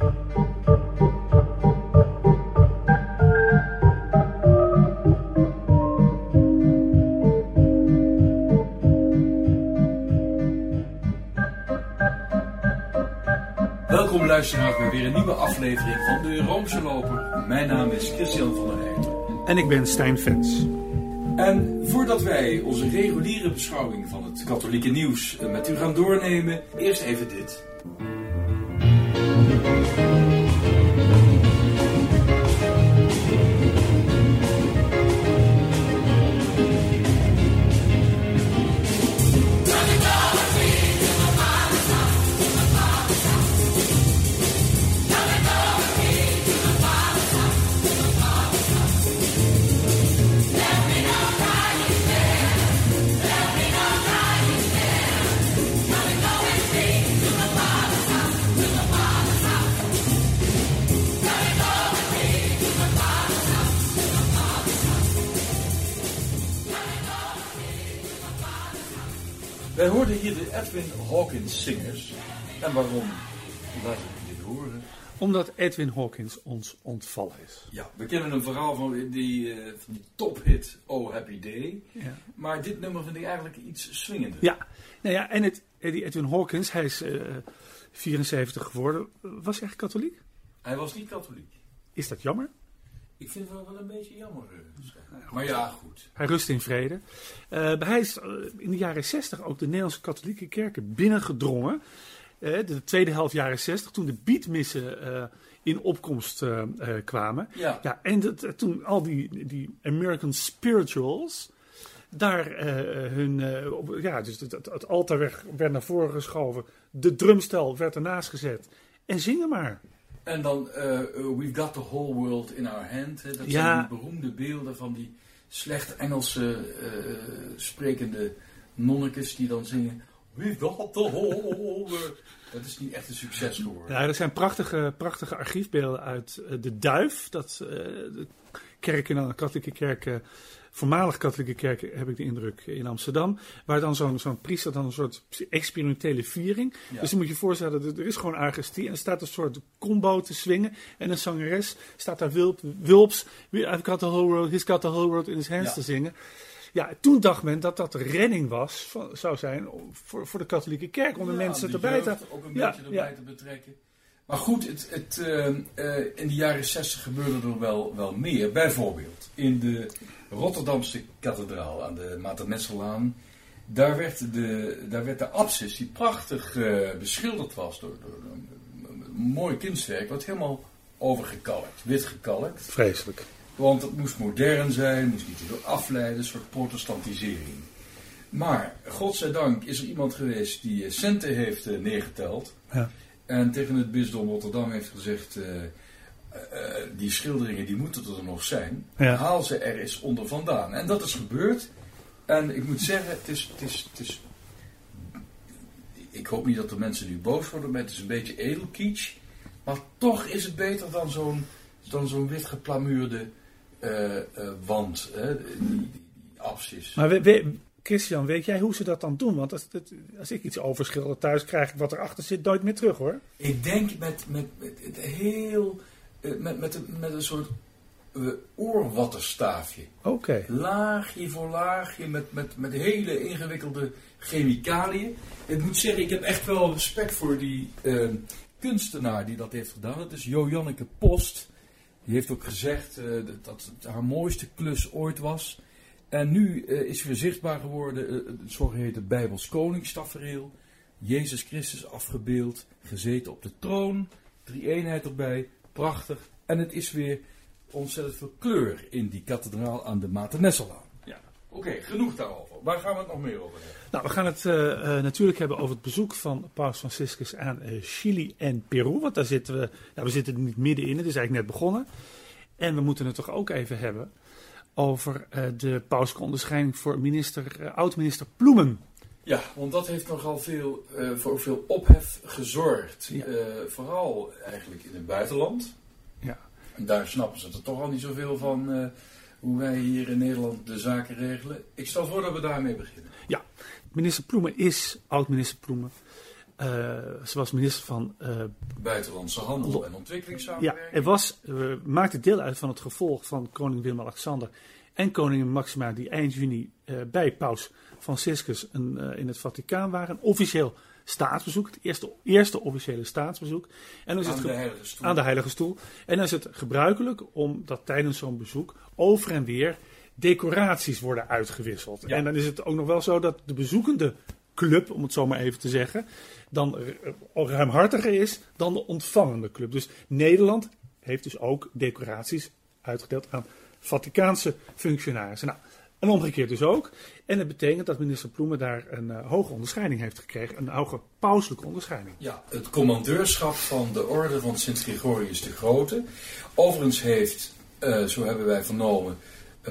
Welkom luisteraars bij weer een nieuwe aflevering van de Roomse Loper. Mijn naam is Christian van der Heijden. En ik ben Stijn Fens. En voordat wij onze reguliere beschouwing van het katholieke nieuws eh, met u gaan doornemen, eerst even dit. Edwin Hawkins zingers. En waarom? Laten we dit horen. Omdat Edwin Hawkins ons ontvallen is. Ja, we kennen een verhaal van die, eh, van die tophit Oh Happy Day. Ja. Maar dit nummer vind ik eigenlijk iets swingender. Ja, nou ja en het, die Edwin Hawkins, hij is eh, 74 geworden. Was hij echt katholiek? Hij was niet katholiek. Is dat jammer? Ik vind het wel, wel een beetje jammer. eh. Maar ja, goed. Hij rust in vrede. Eh, hij is eh, in de jaren 60 ook de Nederlandse katholieke kerken binnengedrongen. De tweede helft jaren 60, toen de beatmissen eh, in opkomst eh, eh, kwamen. Ja. Ja, en dat- toen al die, die American spirituals daar eh, hun, eh, op- ja, dus het, het, het altaar werd, werd naar voren geschoven, de drumstel werd ernaast gezet en zingen maar. En dan eh, eh, We've Got the Whole World in Our Hand. Hè, dat Ja. zijn die beroemde beelden van die slecht Engelse eh, sprekende nonnekes die dan zingen We've got the whole world. Dat is niet echt een succes geworden. Ja, er zijn prachtige, prachtige archiefbeelden uit de Duif, dat kerken, katholieke kerken, voormalig katholieke kerken heb ik de indruk in Amsterdam, waar dan zo'n zo'n priester dan een soort experimentele viering. Ja. Dus dan moet je voorstellen, dat er is gewoon argestie en er staat een soort combo te swingen en een zangeres staat daar wulp, wulps, I've got the whole world, he's got the whole world in his hands Ja. te zingen. Ja, toen dacht men dat dat de redding was, van, zou zijn voor, voor de katholieke kerk, om de Ja, mensen erbij te ook een Ja, beetje erbij te betrekken. Maar goed, het, het, eh, eh, in de jaren 60 gebeurde er wel, wel meer. Bijvoorbeeld in de Rotterdamse kathedraal aan de Maternesselaan. Daar werd de, daar werd de apsis, die prachtig eh, beschilderd was door, door een, een mooi kunstwerk, wat helemaal overgekalkt, wit gekalkt. Vreselijk. Want het moest modern zijn, moest niet veel afleiden, een soort protestantisering. Maar, godzijdank, is er iemand geweest die centen heeft neergeteld. Ja. En tegen het bisdom Rotterdam heeft gezegd, eh, eh, die schilderingen die moeten er nog zijn. Ja. Haal ze er eens onder vandaan. En dat is gebeurd. En ik moet zeggen, het is, het is, het is ik hoop niet dat de mensen nu boos worden, maar het is een beetje edelkitsch. Maar toch is het beter dan zo'n dan zo'n wit geplamuurde eh, wand, hè, die, die, die. Maar we, we- Christian, weet jij hoe ze dat dan doen? Want als, als ik iets overschilder thuis, krijg ik wat erachter zit nooit meer terug hoor. Ik denk met, met, met het heel, eh, met, met, een- met een soort eh, oorwattenstaafje. Oké. Laagje voor laagje, met, met, met hele ingewikkelde chemicaliën. Ik moet zeggen, ik heb echt wel respect voor die eh, kunstenaar die dat heeft gedaan. Dat is Jo-Janneke Post. Die heeft ook gezegd eh, dat- dat het haar mooiste klus ooit was. En nu eh, is weer zichtbaar geworden eh, het zogeheten Bijbels koningstafereel. Jezus Christus afgebeeld, gezeten op de troon. Drie eenheid erbij, prachtig. En het is weer ontzettend veel kleur in die kathedraal aan de Maternesselaan. Ja, oké, genoeg daarover. Waar gaan we het nog meer over hebben? Nou, we gaan het eh, eh, natuurlijk hebben over het bezoek van Paus Franciscus aan eh, Chili en Peru. Want daar zitten we, nou, we zitten er niet middenin, het is eigenlijk net begonnen. En we moeten het toch ook even hebben over eh, de pauselijke onderscheiding voor minister, eh, oud-minister Ploemen. Ja, want dat heeft nogal veel, eh, voor veel ophef gezorgd. Ja. Vooral eigenlijk in het buitenland. Ja. En daar snappen ze er toch al niet zoveel van hoe wij hier in Nederland de zaken regelen. Ik stel voor dat we daarmee beginnen. Minister Ploemen is oud-minister Ploemen. Uh, ze was minister van uh, Buitenlandse Handel en Ontwikkelingssamenwerking. Ja, er was, uh, maakte deel uit van het gevolg van koning Willem-Alexander en koningin Maxima, die eind juni bij paus Franciscus een, in het Vaticaan waren. Officieel staatsbezoek, het eerste, eerste officiële staatsbezoek. En dan is aan, het de Heilige Stoel. aan de Heilige Stoel. En dan is het gebruikelijk om dat tijdens zo'n bezoek over en weer decoraties worden uitgewisseld. En dan is het ook nog wel zo dat de bezoekende club, om het zo maar even te zeggen, dan ruimhartiger is dan de ontvangende club. Dus Nederland heeft dus ook decoraties uitgedeeld aan Vaticaanse functionarissen. Nou, en omgekeerd dus ook. En dat betekent dat minister Ploemen daar een uh, hoge onderscheiding heeft gekregen. Een hoge pauselijke onderscheiding. Ja, het commandeurschap van de orde van Sint Gregorius de Grote. Overigens heeft, uh, zo hebben wij vernomen,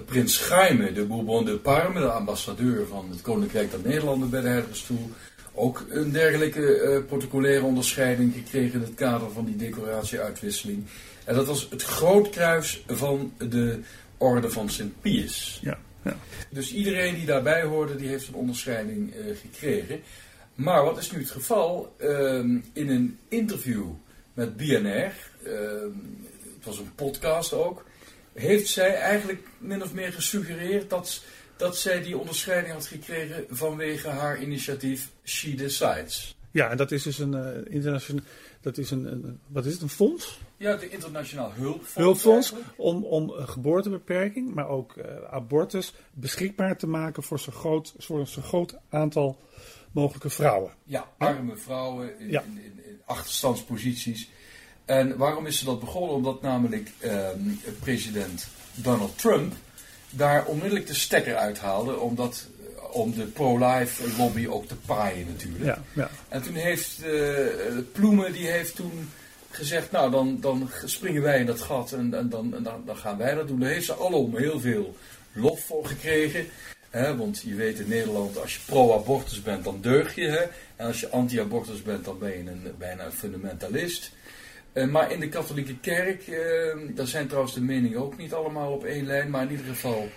prins Jaime de Bourbon de Parme, de ambassadeur van het Koninkrijk der Nederlanden bij de Heilige Stoel, ook een dergelijke protocolaire onderscheiding gekregen in het kader van die decoratieuitwisseling. En dat was het grootkruis van de orde van Sint Pius. Ja. Ja. Dus iedereen die daarbij hoorde, die heeft een onderscheiding uh, gekregen. Maar wat is nu het geval? Uh, in een interview met BNR, uh, het was een podcast ook, heeft zij eigenlijk min of meer gesuggereerd dat, dat zij die onderscheiding had gekregen vanwege haar initiatief She Decides. Ja, en dat is dus een uh, internationaal dat is een, een, wat is het, een fonds? Ja, de Internationaal Hulpfonds. Hulpfonds om, om geboortebeperking, maar ook uh, abortus beschikbaar te maken voor zo'n groot, voor zo groot aantal mogelijke vrouwen. Ja, arme vrouwen in, ja. in, in, in achterstandsposities. En waarom is ze dat begonnen? Omdat namelijk eh, president Donald Trump daar onmiddellijk de stekker uithaalde, omdat om de pro-life lobby ook te paaien natuurlijk. Ja, ja. En toen heeft uh, Ploemen, die heeft toen gezegd, nou dan, dan springen wij in dat gat en, en, dan, en dan, dan, gaan wij dat doen. Daar heeft ze alom heel veel lof voor gekregen. Hè, want je weet in Nederland, als je pro-abortus bent, dan deug je. Hè? En als je anti-abortus bent, dan ben je een, bijna een fundamentalist. Uh, maar in de katholieke kerk, uh, daar zijn trouwens de meningen ook niet allemaal op één lijn. Maar in ieder geval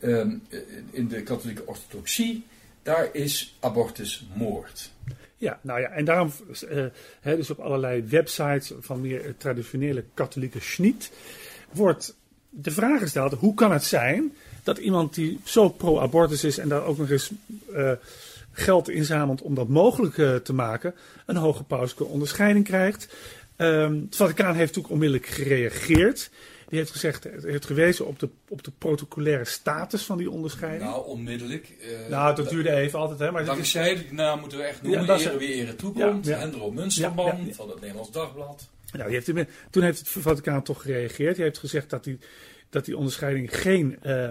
um, in de katholieke orthodoxie, daar is abortus moord. Ja, nou ja, en daarom, hè, dus op allerlei websites van meer traditionele katholieke schniet, wordt de vraag gesteld: hoe kan het zijn dat iemand die zo pro-abortus is en daar ook nog eens geld inzamelt om dat mogelijk te maken, een hoge pauselijke onderscheiding krijgt? Um, het Vaticaan heeft natuurlijk onmiddellijk gereageerd. Die heeft gezegd, heeft gewezen op de, op de protocolaire status van die onderscheiding. Nou, onmiddellijk. Uh, nou, dat duurde even altijd. Hè, maar dankzij, die naam moeten we echt noemen, ja, ere wie ere toekomt. Ja, ja. Hendro Munsterman van het Nederlands Dagblad. Nou, die heeft, toen heeft het Vaticaan toch gereageerd. Die heeft gezegd dat die, dat die onderscheiding geen uh,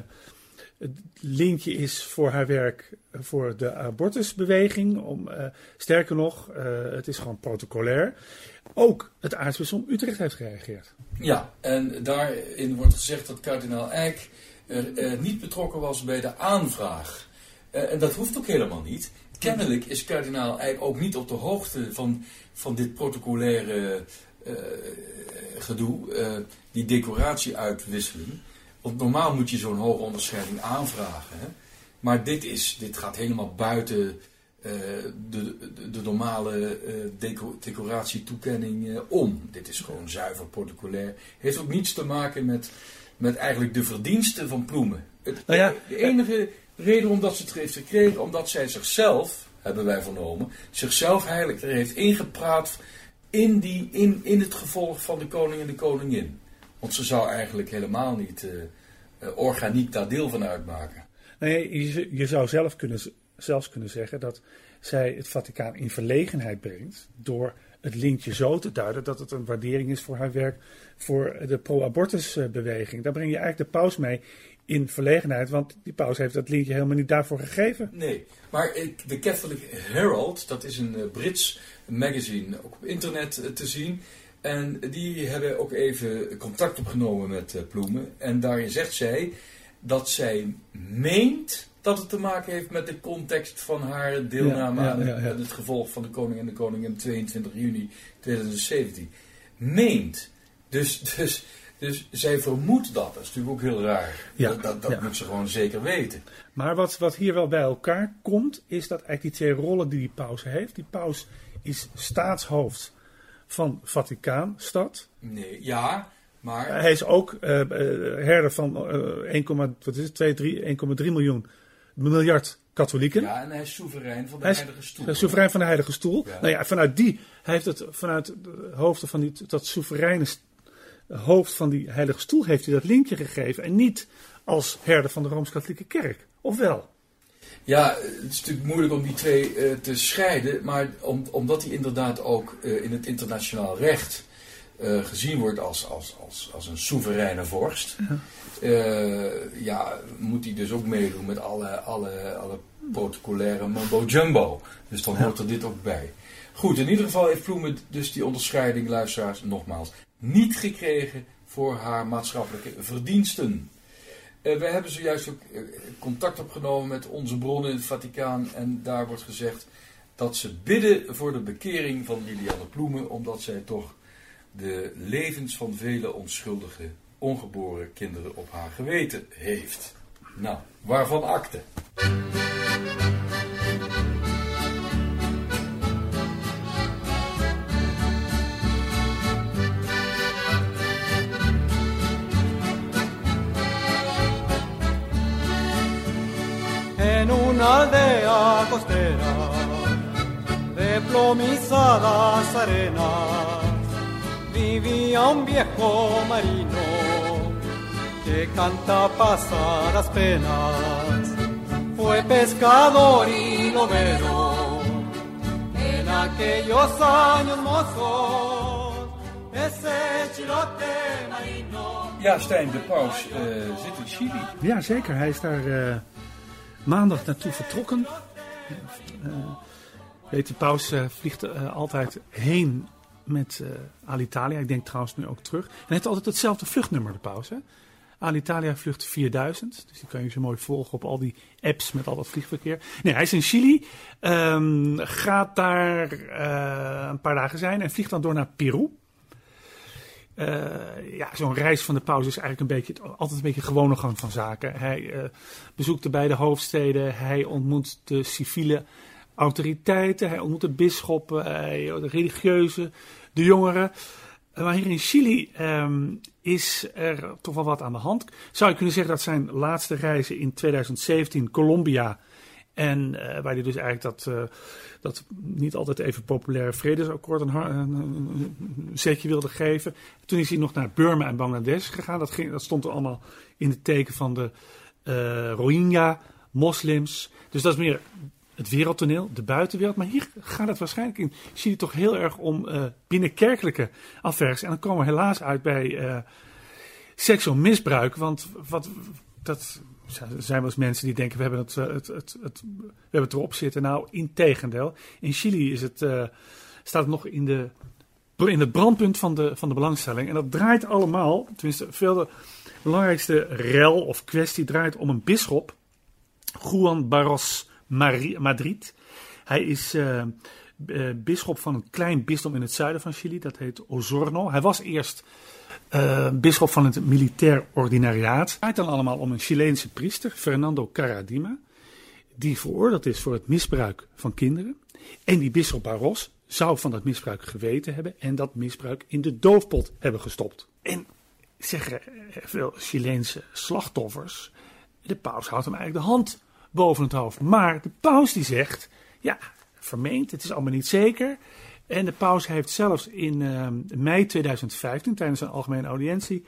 linkje is voor haar werk voor de abortusbeweging. Om, uh, sterker nog, het is gewoon protocolair. Ook het aartsbisdom Utrecht heeft gereageerd. Ja, en daarin wordt gezegd dat kardinaal Eijk eh, niet betrokken was bij de aanvraag. Uh, en dat hoeft ook helemaal niet. Kennelijk is kardinaal Eijk ook niet op de hoogte van, van dit protocolaire uh, gedoe, die decoratie uitwisselen. Want normaal moet je zo'n hoge onderscheiding aanvragen. Hè? Maar dit, is, dit gaat helemaal buiten de, de, de, normale uh, deco decoratietoekenning uh, om. Dit is gewoon zuiver protocolair. Heeft ook niets te maken met, met eigenlijk de verdiensten van Ploemen. Het, nou ja, de enige reden omdat ze het heeft gekregen, omdat zij zichzelf, hebben wij vernomen, zichzelf eigenlijk er heeft ingepraat in, die, in, in het gevolg van de koning en de koningin. Want ze zou eigenlijk helemaal niet organiek daar deel van uitmaken. Nee, je, je zou zelf kunnen zelfs kunnen zeggen dat zij het Vaticaan in verlegenheid brengt door het linkje zo te duiden dat het een waardering is voor haar werk voor de pro-abortusbeweging. Daar breng je eigenlijk de paus mee in verlegenheid, want die paus heeft dat linkje helemaal niet daarvoor gegeven. Nee, maar de Catholic Herald, dat is een eh, Brits magazine, ook op internet eh, te zien. En die hebben ook even contact opgenomen met eh, Ploemen. En daarin zegt zij dat zij meent dat het te maken heeft met de context van haar deelname aan het gevolg van de koning en de koningin 22 juni 2017. Meent. Dus, dus, dus zij vermoedt dat. Dat is natuurlijk ook heel raar. dat dat, dat moet ze gewoon zeker weten. Maar wat, wat hier wel bij elkaar komt, is dat eigenlijk die twee rollen die die paus heeft. Die paus is staatshoofd van Vaticaanstad. Nee, ja, maar... Hij is ook uh, herder van uh, 1, wat is het, 2, 3, 1,3 miljoen miljard katholieken. Ja, en hij is soeverein van de hij Heilige Stoel. Hij is soeverein van de Heilige Stoel. Ja. Nou ja, vanuit die, hij heeft het vanuit de hoofden van die, dat soevereine hoofd van die Heilige Stoel heeft hij dat linkje gegeven. En niet als herder van de Rooms-Katholieke Kerk. Of wel? Ja, het is natuurlijk moeilijk om die twee uh, te scheiden. Maar om, omdat hij inderdaad ook uh, in het internationaal recht uh, gezien wordt als, als, als, als een soevereine vorst. Ja. ja, moet hij dus ook meedoen met alle, alle, alle protocolaire mumbo jumbo. Dus dan hoort er dit ook bij. Goed, in ieder geval heeft Ploemen dus die onderscheiding, luisteraars, nogmaals, niet gekregen voor haar maatschappelijke verdiensten. Uh, we hebben zojuist ook contact opgenomen met onze bronnen in het Vaticaan. En daar wordt gezegd dat ze bidden voor de bekering van Liliane Ploemen. Omdat zij toch de levens van vele onschuldige, ongeboren kinderen op haar geweten heeft. Nou, waarvan akte? en una aldea costera de plomizadas arenas vivía un viejo marino que canta pasar las penas. Fue pescador y lobero en aquellos años mozos, ese chilote marino. Ja, Stijn, de paus uh, zit in Chili. Ja, zeker. Hij is daar uh, maandag naartoe vertrokken. Uh, weet, de paus vliegt altijd heen met Alitalia. Ik denk trouwens nu ook terug. En hij heeft altijd hetzelfde vluchtnummer, de paus. Hè? Alitalia vlucht 4000. Dus die kan je zo mooi volgen op al die apps met al dat vliegverkeer. Nee, hij is in Chili. Um, gaat daar uh, een paar dagen zijn en vliegt dan door naar Peru. Uh, ja, zo'n reis van de paus is eigenlijk een beetje, altijd een beetje gewone gang van zaken. Hij bezoekt de beide hoofdsteden. Hij ontmoet de civiele autoriteiten. Hij ontmoet de bisschoppen, de religieuzen, de jongeren. Maar hier in Chili um, is er toch wel wat aan de hand. Zou je kunnen zeggen dat zijn laatste reizen in 2017 Colombia. En uh, waar hij dus eigenlijk dat, uh, dat niet altijd even populaire vredesakkoord een, een, zetje wilde geven. Toen is hij nog naar Burma en Bangladesh gegaan. Dat, ging, dat stond er allemaal in het teken van de uh, Rohingya, moslims. Dus dat is meer het wereldtoneel, de buitenwereld. Maar hier gaat het waarschijnlijk in Chili toch heel erg om uh, binnenkerkelijke affaires. En dan komen we helaas uit bij uh, seksueel misbruik. Want wat, dat zijn wel eens mensen die denken, we hebben het, het, het, het, we hebben het erop zitten. Nou, in tegendeel. In Chili is het, staat het nog in, de, in het brandpunt van de, van de belangstelling. En dat draait allemaal, tenminste veel de belangrijkste rel of kwestie draait om een bisschop. Juan Barros Madrid. Hij is uh, uh, bisschop van een klein bisdom in het zuiden van Chili, dat heet Osorno. Hij was eerst uh, bisschop van het militair ordinariaat. Het gaat dan allemaal om een Chileense priester, Fernando Caradima, die veroordeeld is voor het misbruik van kinderen. En die bisschop Barros zou van dat misbruik geweten hebben en dat misbruik in de doofpot hebben gestopt. En zeggen veel Chileense slachtoffers, de paus houdt hem eigenlijk de hand boven het hoofd. Maar de paus die zegt, ja, vermeend, het is allemaal niet zeker. En de paus heeft zelfs in uh, mei 2015, tijdens een algemene audiëntie,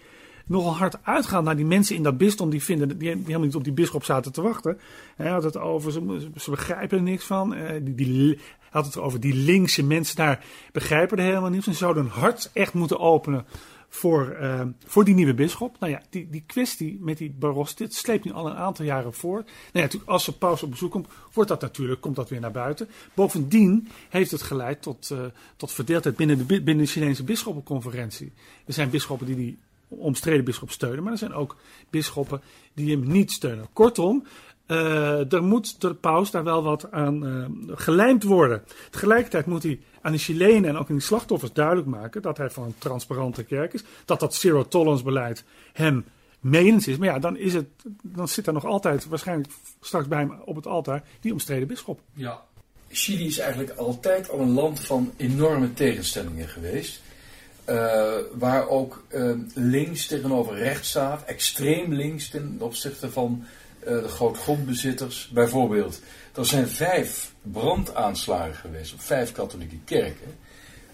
nogal hard uitgegaan naar die mensen in dat bisdom die vinden, die, helemaal niet op die bisschop zaten te wachten. Hij had het over, ze, begrijpen er niks van. Uh, die, had het over die linkse mensen daar begrijpen er helemaal van. Ze zouden hun hart echt moeten openen voor, uh, voor die nieuwe bisschop. Nou ja, die, die kwestie met die Barros, dit sleept nu al een aantal jaren voor. Nou ja, als de paus op bezoek komt, wordt dat natuurlijk, komt dat weer naar buiten. Bovendien heeft het geleid tot, uh, tot verdeeldheid binnen de, binnen de Chinese bisschoppenconferentie. Er zijn bisschoppen die die omstreden bisschop steunen, maar er zijn ook bisschoppen die hem niet steunen. Kortom, uh, er moet de paus daar wel wat aan uh, gelijmd worden. Tegelijkertijd moet hij aan de Chilenen en ook aan die slachtoffers duidelijk maken dat hij van een transparante kerk is. Dat dat zero tolerance beleid hem menens is. Maar ja, dan, is het, dan zit er nog altijd waarschijnlijk straks bij hem op het altaar die omstreden bisschop. Ja. Chili is eigenlijk altijd al een land van enorme tegenstellingen geweest. Uh, waar ook uh, links tegenover rechts staat, extreem links ten opzichte van uh, de grootgrondbezitters. Bijvoorbeeld, er zijn vijf brandaanslagen geweest op vijf katholieke kerken.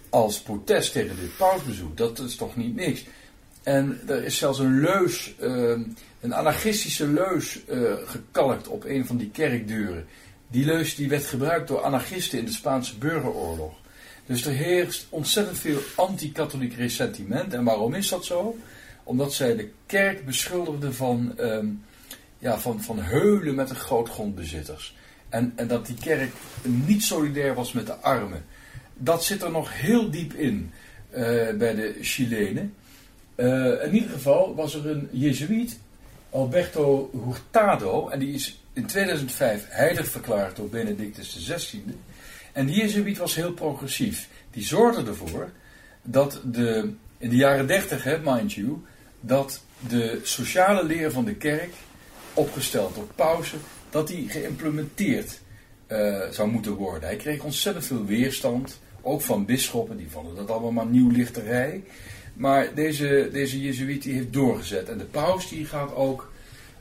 Als protest tegen dit pausbezoek. Dat is toch niet niks. En er is zelfs een leus, een anarchistische leus gekalkt op een van die kerkdeuren. Die leus die werd gebruikt door anarchisten in de Spaanse burgeroorlog. Dus er heerst ontzettend veel anti-katholiek ressentiment. En waarom is dat zo? Omdat zij de kerk beschuldigden van, um, ja, van, van heulen met de grootgrondbezitters. En, en dat die kerk niet solidair was met de armen. Dat zit er nog heel diep in uh, bij de Chilenen. Uh, in ieder geval was er een Jezuïet, Alberto Hurtado, en die is in 2005 heilig verklaard door Benedictus XVI. En die Jezuïet was heel progressief. Die zorgde ervoor dat de, in de jaren 30, hè, mind you, dat de sociale leer van de kerk, opgesteld door pausen, dat die geïmplementeerd uh, zou moeten worden. Hij kreeg ontzettend veel weerstand, ook van bisschoppen, die vonden dat allemaal maar nieuwlichterij. Maar deze, deze Jezuïet die heeft doorgezet. En de paus die gaat ook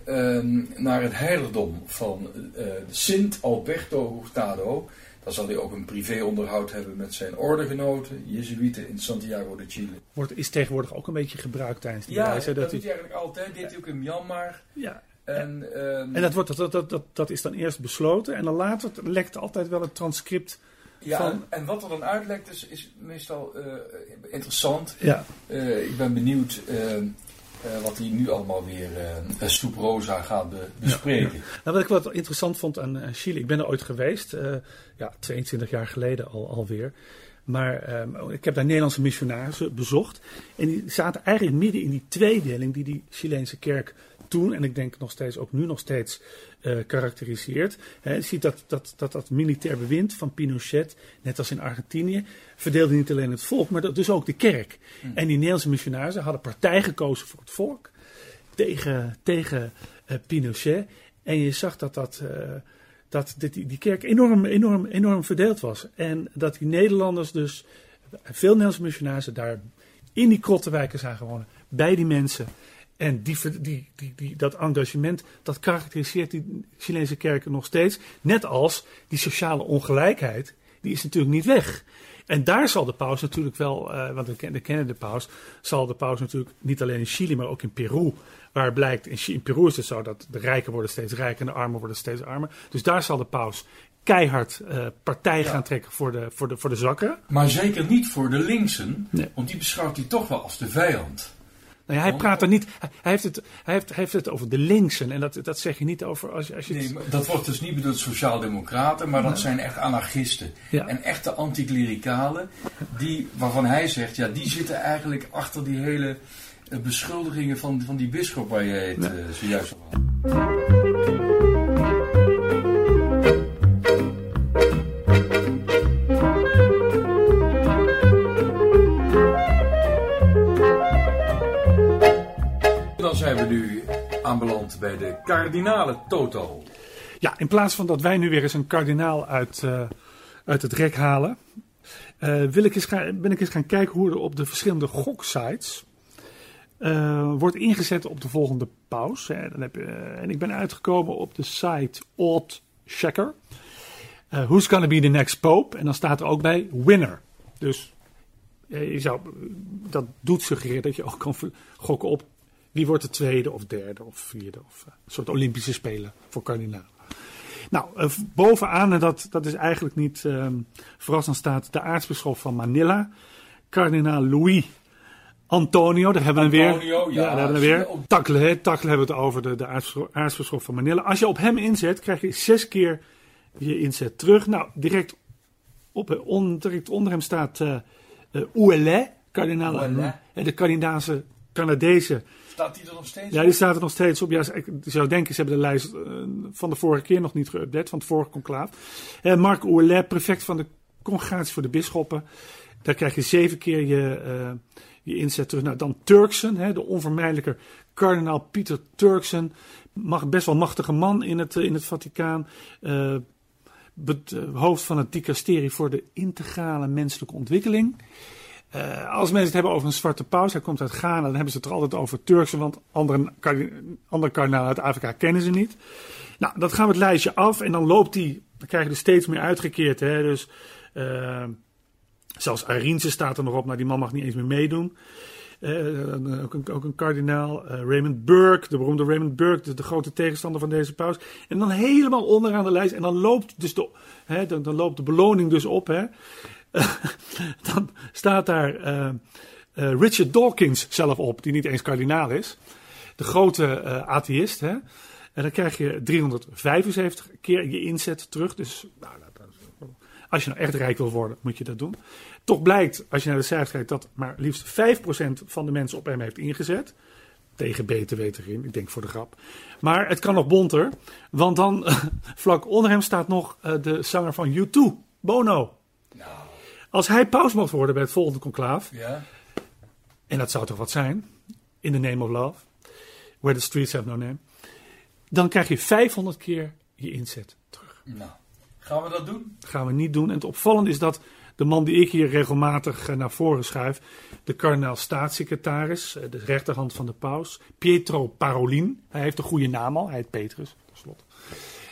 um, naar het heiligdom van uh, Sint Alberto Hurtado. Dan zal hij ook een privéonderhoud hebben met zijn ordegenoten, Jezuïeten in Santiago de Chile. Wordt, is tegenwoordig ook een beetje gebruikt tijdens die ja, reis. Ja, dat, dat doet hij eigenlijk altijd. Dit hij ook in Myanmar. Ja. En, um, en dat, wordt, dat, dat, dat, dat is dan eerst besloten en dan later lekt altijd wel het transcript ja, van... en, en, wat er dan uitlekt is, is meestal uh, interessant. Ja. Uh, ik ben benieuwd uh, wat hij nu allemaal weer uh, Stoep Rosa gaat be bespreken. Ja, ja. Nou, wat ik wat interessant vond aan Chili, ik ben er ooit geweest, ja, 22 jaar geleden al, alweer. Maar um, ik heb daar Nederlandse missionarissen bezocht. En die zaten eigenlijk midden in die tweedeling die die Chileense kerk toen, en ik denk nog steeds, ook nu nog steeds, uh, karakteriseert. He, je ziet dat, dat, dat dat militair bewind van Pinochet, net als in Argentinië, verdeelde niet alleen het volk, maar dat, dus ook de kerk. Mm. En die Nederlandse missionarissen hadden partij gekozen voor het volk tegen, tegen uh, Pinochet. En je zag dat dat. Uh, dat dit, die kerk enorm, enorm, enorm verdeeld was. En dat die Nederlanders dus, veel Nederlandse missionarissen daar in die krottenwijken zagen wonen. Bij die mensen. En die, die, die, die, dat engagement, dat karakteriseert die Chileense kerken nog steeds. Net als die sociale ongelijkheid, die is natuurlijk niet weg. En daar zal de paus natuurlijk wel, uh, want we kennen de paus, zal de paus natuurlijk niet alleen in Chili, maar ook in Peru. Waar blijkt, in, in Peru is het zo dat de rijken worden steeds rijker en de armen worden steeds armer. Dus daar zal de paus keihard uh, partij gaan trekken voor de, voor, de, voor de zakken. Maar zeker niet voor de linksen, nee. want die beschouwt hij toch wel als de vijand. Nou ja, hij praat er niet. Hij heeft het, hij heeft, hij heeft het over de linksen. En dat, dat zeg je niet over. Als, als je nee, dat wordt dus niet bedoeld sociaaldemocraten, maar dat zijn echt anarchisten. Ja. En echte anticlericalen. Die, waarvan hij zegt, ja, die zitten eigenlijk achter die hele uh, beschuldigingen van, van die bisschop waar je het ja. uh, zojuist over had. Bij de kardinale Toto. Ja, in plaats van dat wij nu weer eens een kardinaal uit, uh, uit het rek halen, uh, wil ik eens ben ik eens gaan kijken hoe er op de verschillende goksites uh, wordt ingezet op de volgende paus. Hè. Dan heb je, en ik ben uitgekomen op de site Odd Checker. who's gonna be the next pope? En dan staat er ook bij winner. Dus je zou, dat doet suggereren dat je ook kan gokken op wie wordt de tweede of derde of vierde? Of uh, een soort Olympische Spelen voor kardinalen. Nou, uh, bovenaan, en dat, dat is eigenlijk niet um, verrassend, staat de aartsbisschop van Manila, kardinaal Louis Antonio. Daar hebben we hem Antonio, weer. Ja, ja daar hebben we weer. Takle, hè, Takle hebben we het over, de, de aartsbisschop van Manila. Als je op hem inzet, krijg je zes keer je inzet terug. Nou, direct, op, on, direct onder hem staat uh, uh, Ouellet, kardinaal. De Canadese, Canadese Staat die er nog steeds Ja, die staat er nog steeds op. Ja, ik zou denken, ze hebben de lijst uh, van de vorige keer nog niet geüpdate, van het vorige conclaaf. Uh, Marc Ouellet, prefect van de congregatie voor de bisschoppen. Daar krijg je zeven keer je, uh, je inzet terug. Nou, dan Turksen, hè, de onvermijdelijke kardinaal Pieter Turksen. Mag, best wel machtige man in het, in het Vaticaan. eh, hoofd van het dicasterie voor de integrale menselijke ontwikkeling. Eh, als mensen het hebben over een zwarte paus, hij komt uit Ghana, dan hebben ze het er altijd over Turkse, want andere, andere uit Afrika kennen ze niet. Nou, dat gaan we het lijstje af en dan loopt die, dan krijg je steeds meer uitgekeerd. Hè? Dus eh, zelfs Arinze staat er nog op, maar die man mag niet eens meer meedoen. Eh, ook, een, ook een kardinaal, Raymond Burke, de beroemde Raymond Burke, de, de grote tegenstander van deze paus. En dan helemaal onderaan de lijst, en dan loopt, dus de, hè, dan, dan loopt de beloning dus op. Hè. dan staat daar eh, eh, Richard Dawkins zelf op, die niet eens kardinaal is. De grote eh atheïst. Hè. En dan krijg je 375 keer je inzet terug. Dus nou, als je nou echt rijk wil worden, moet je dat doen. Toch blijkt, als je naar de cijfers kijkt, dat maar liefst 5% van de mensen op hem heeft ingezet. Tegen BTW erin, ik denk voor de grap. Maar het kan nog bonter, want dan vlak onder hem staat nog de zanger van U2, Bono. Als hij paus mocht worden bij het volgende conclaaf, ja. en dat zou toch wat zijn, in the name of love, where the streets have no name, dan krijg je 500 keer je inzet terug. Nou, gaan we dat doen? Dat gaan we niet doen. En het opvallende is dat de man die ik hier regelmatig eh, naar voren schuif, de kardinaal staatssecretaris, eh, de rechterhand van de paus, Pietro Parolin, hij heeft een goede naam al, hij heet Petrus, tenslotte.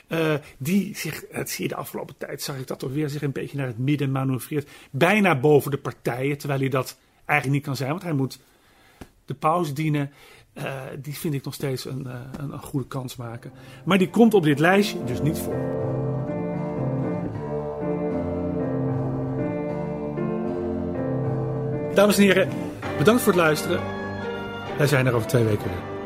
Eh, die zich, het zie je de afgelopen tijd, zag ik dat toch weer zich een beetje naar het midden manoeuvreert. Bijna boven de partijen, terwijl hij dat eigenlijk niet kan zijn, want hij moet de paus dienen. Eh, die vind ik nog steeds een, eh, een, een goede kans maken. Maar die komt op dit lijstje dus niet voor. Dames en heren, bedankt voor het luisteren. Wij zijn er over twee weken weer.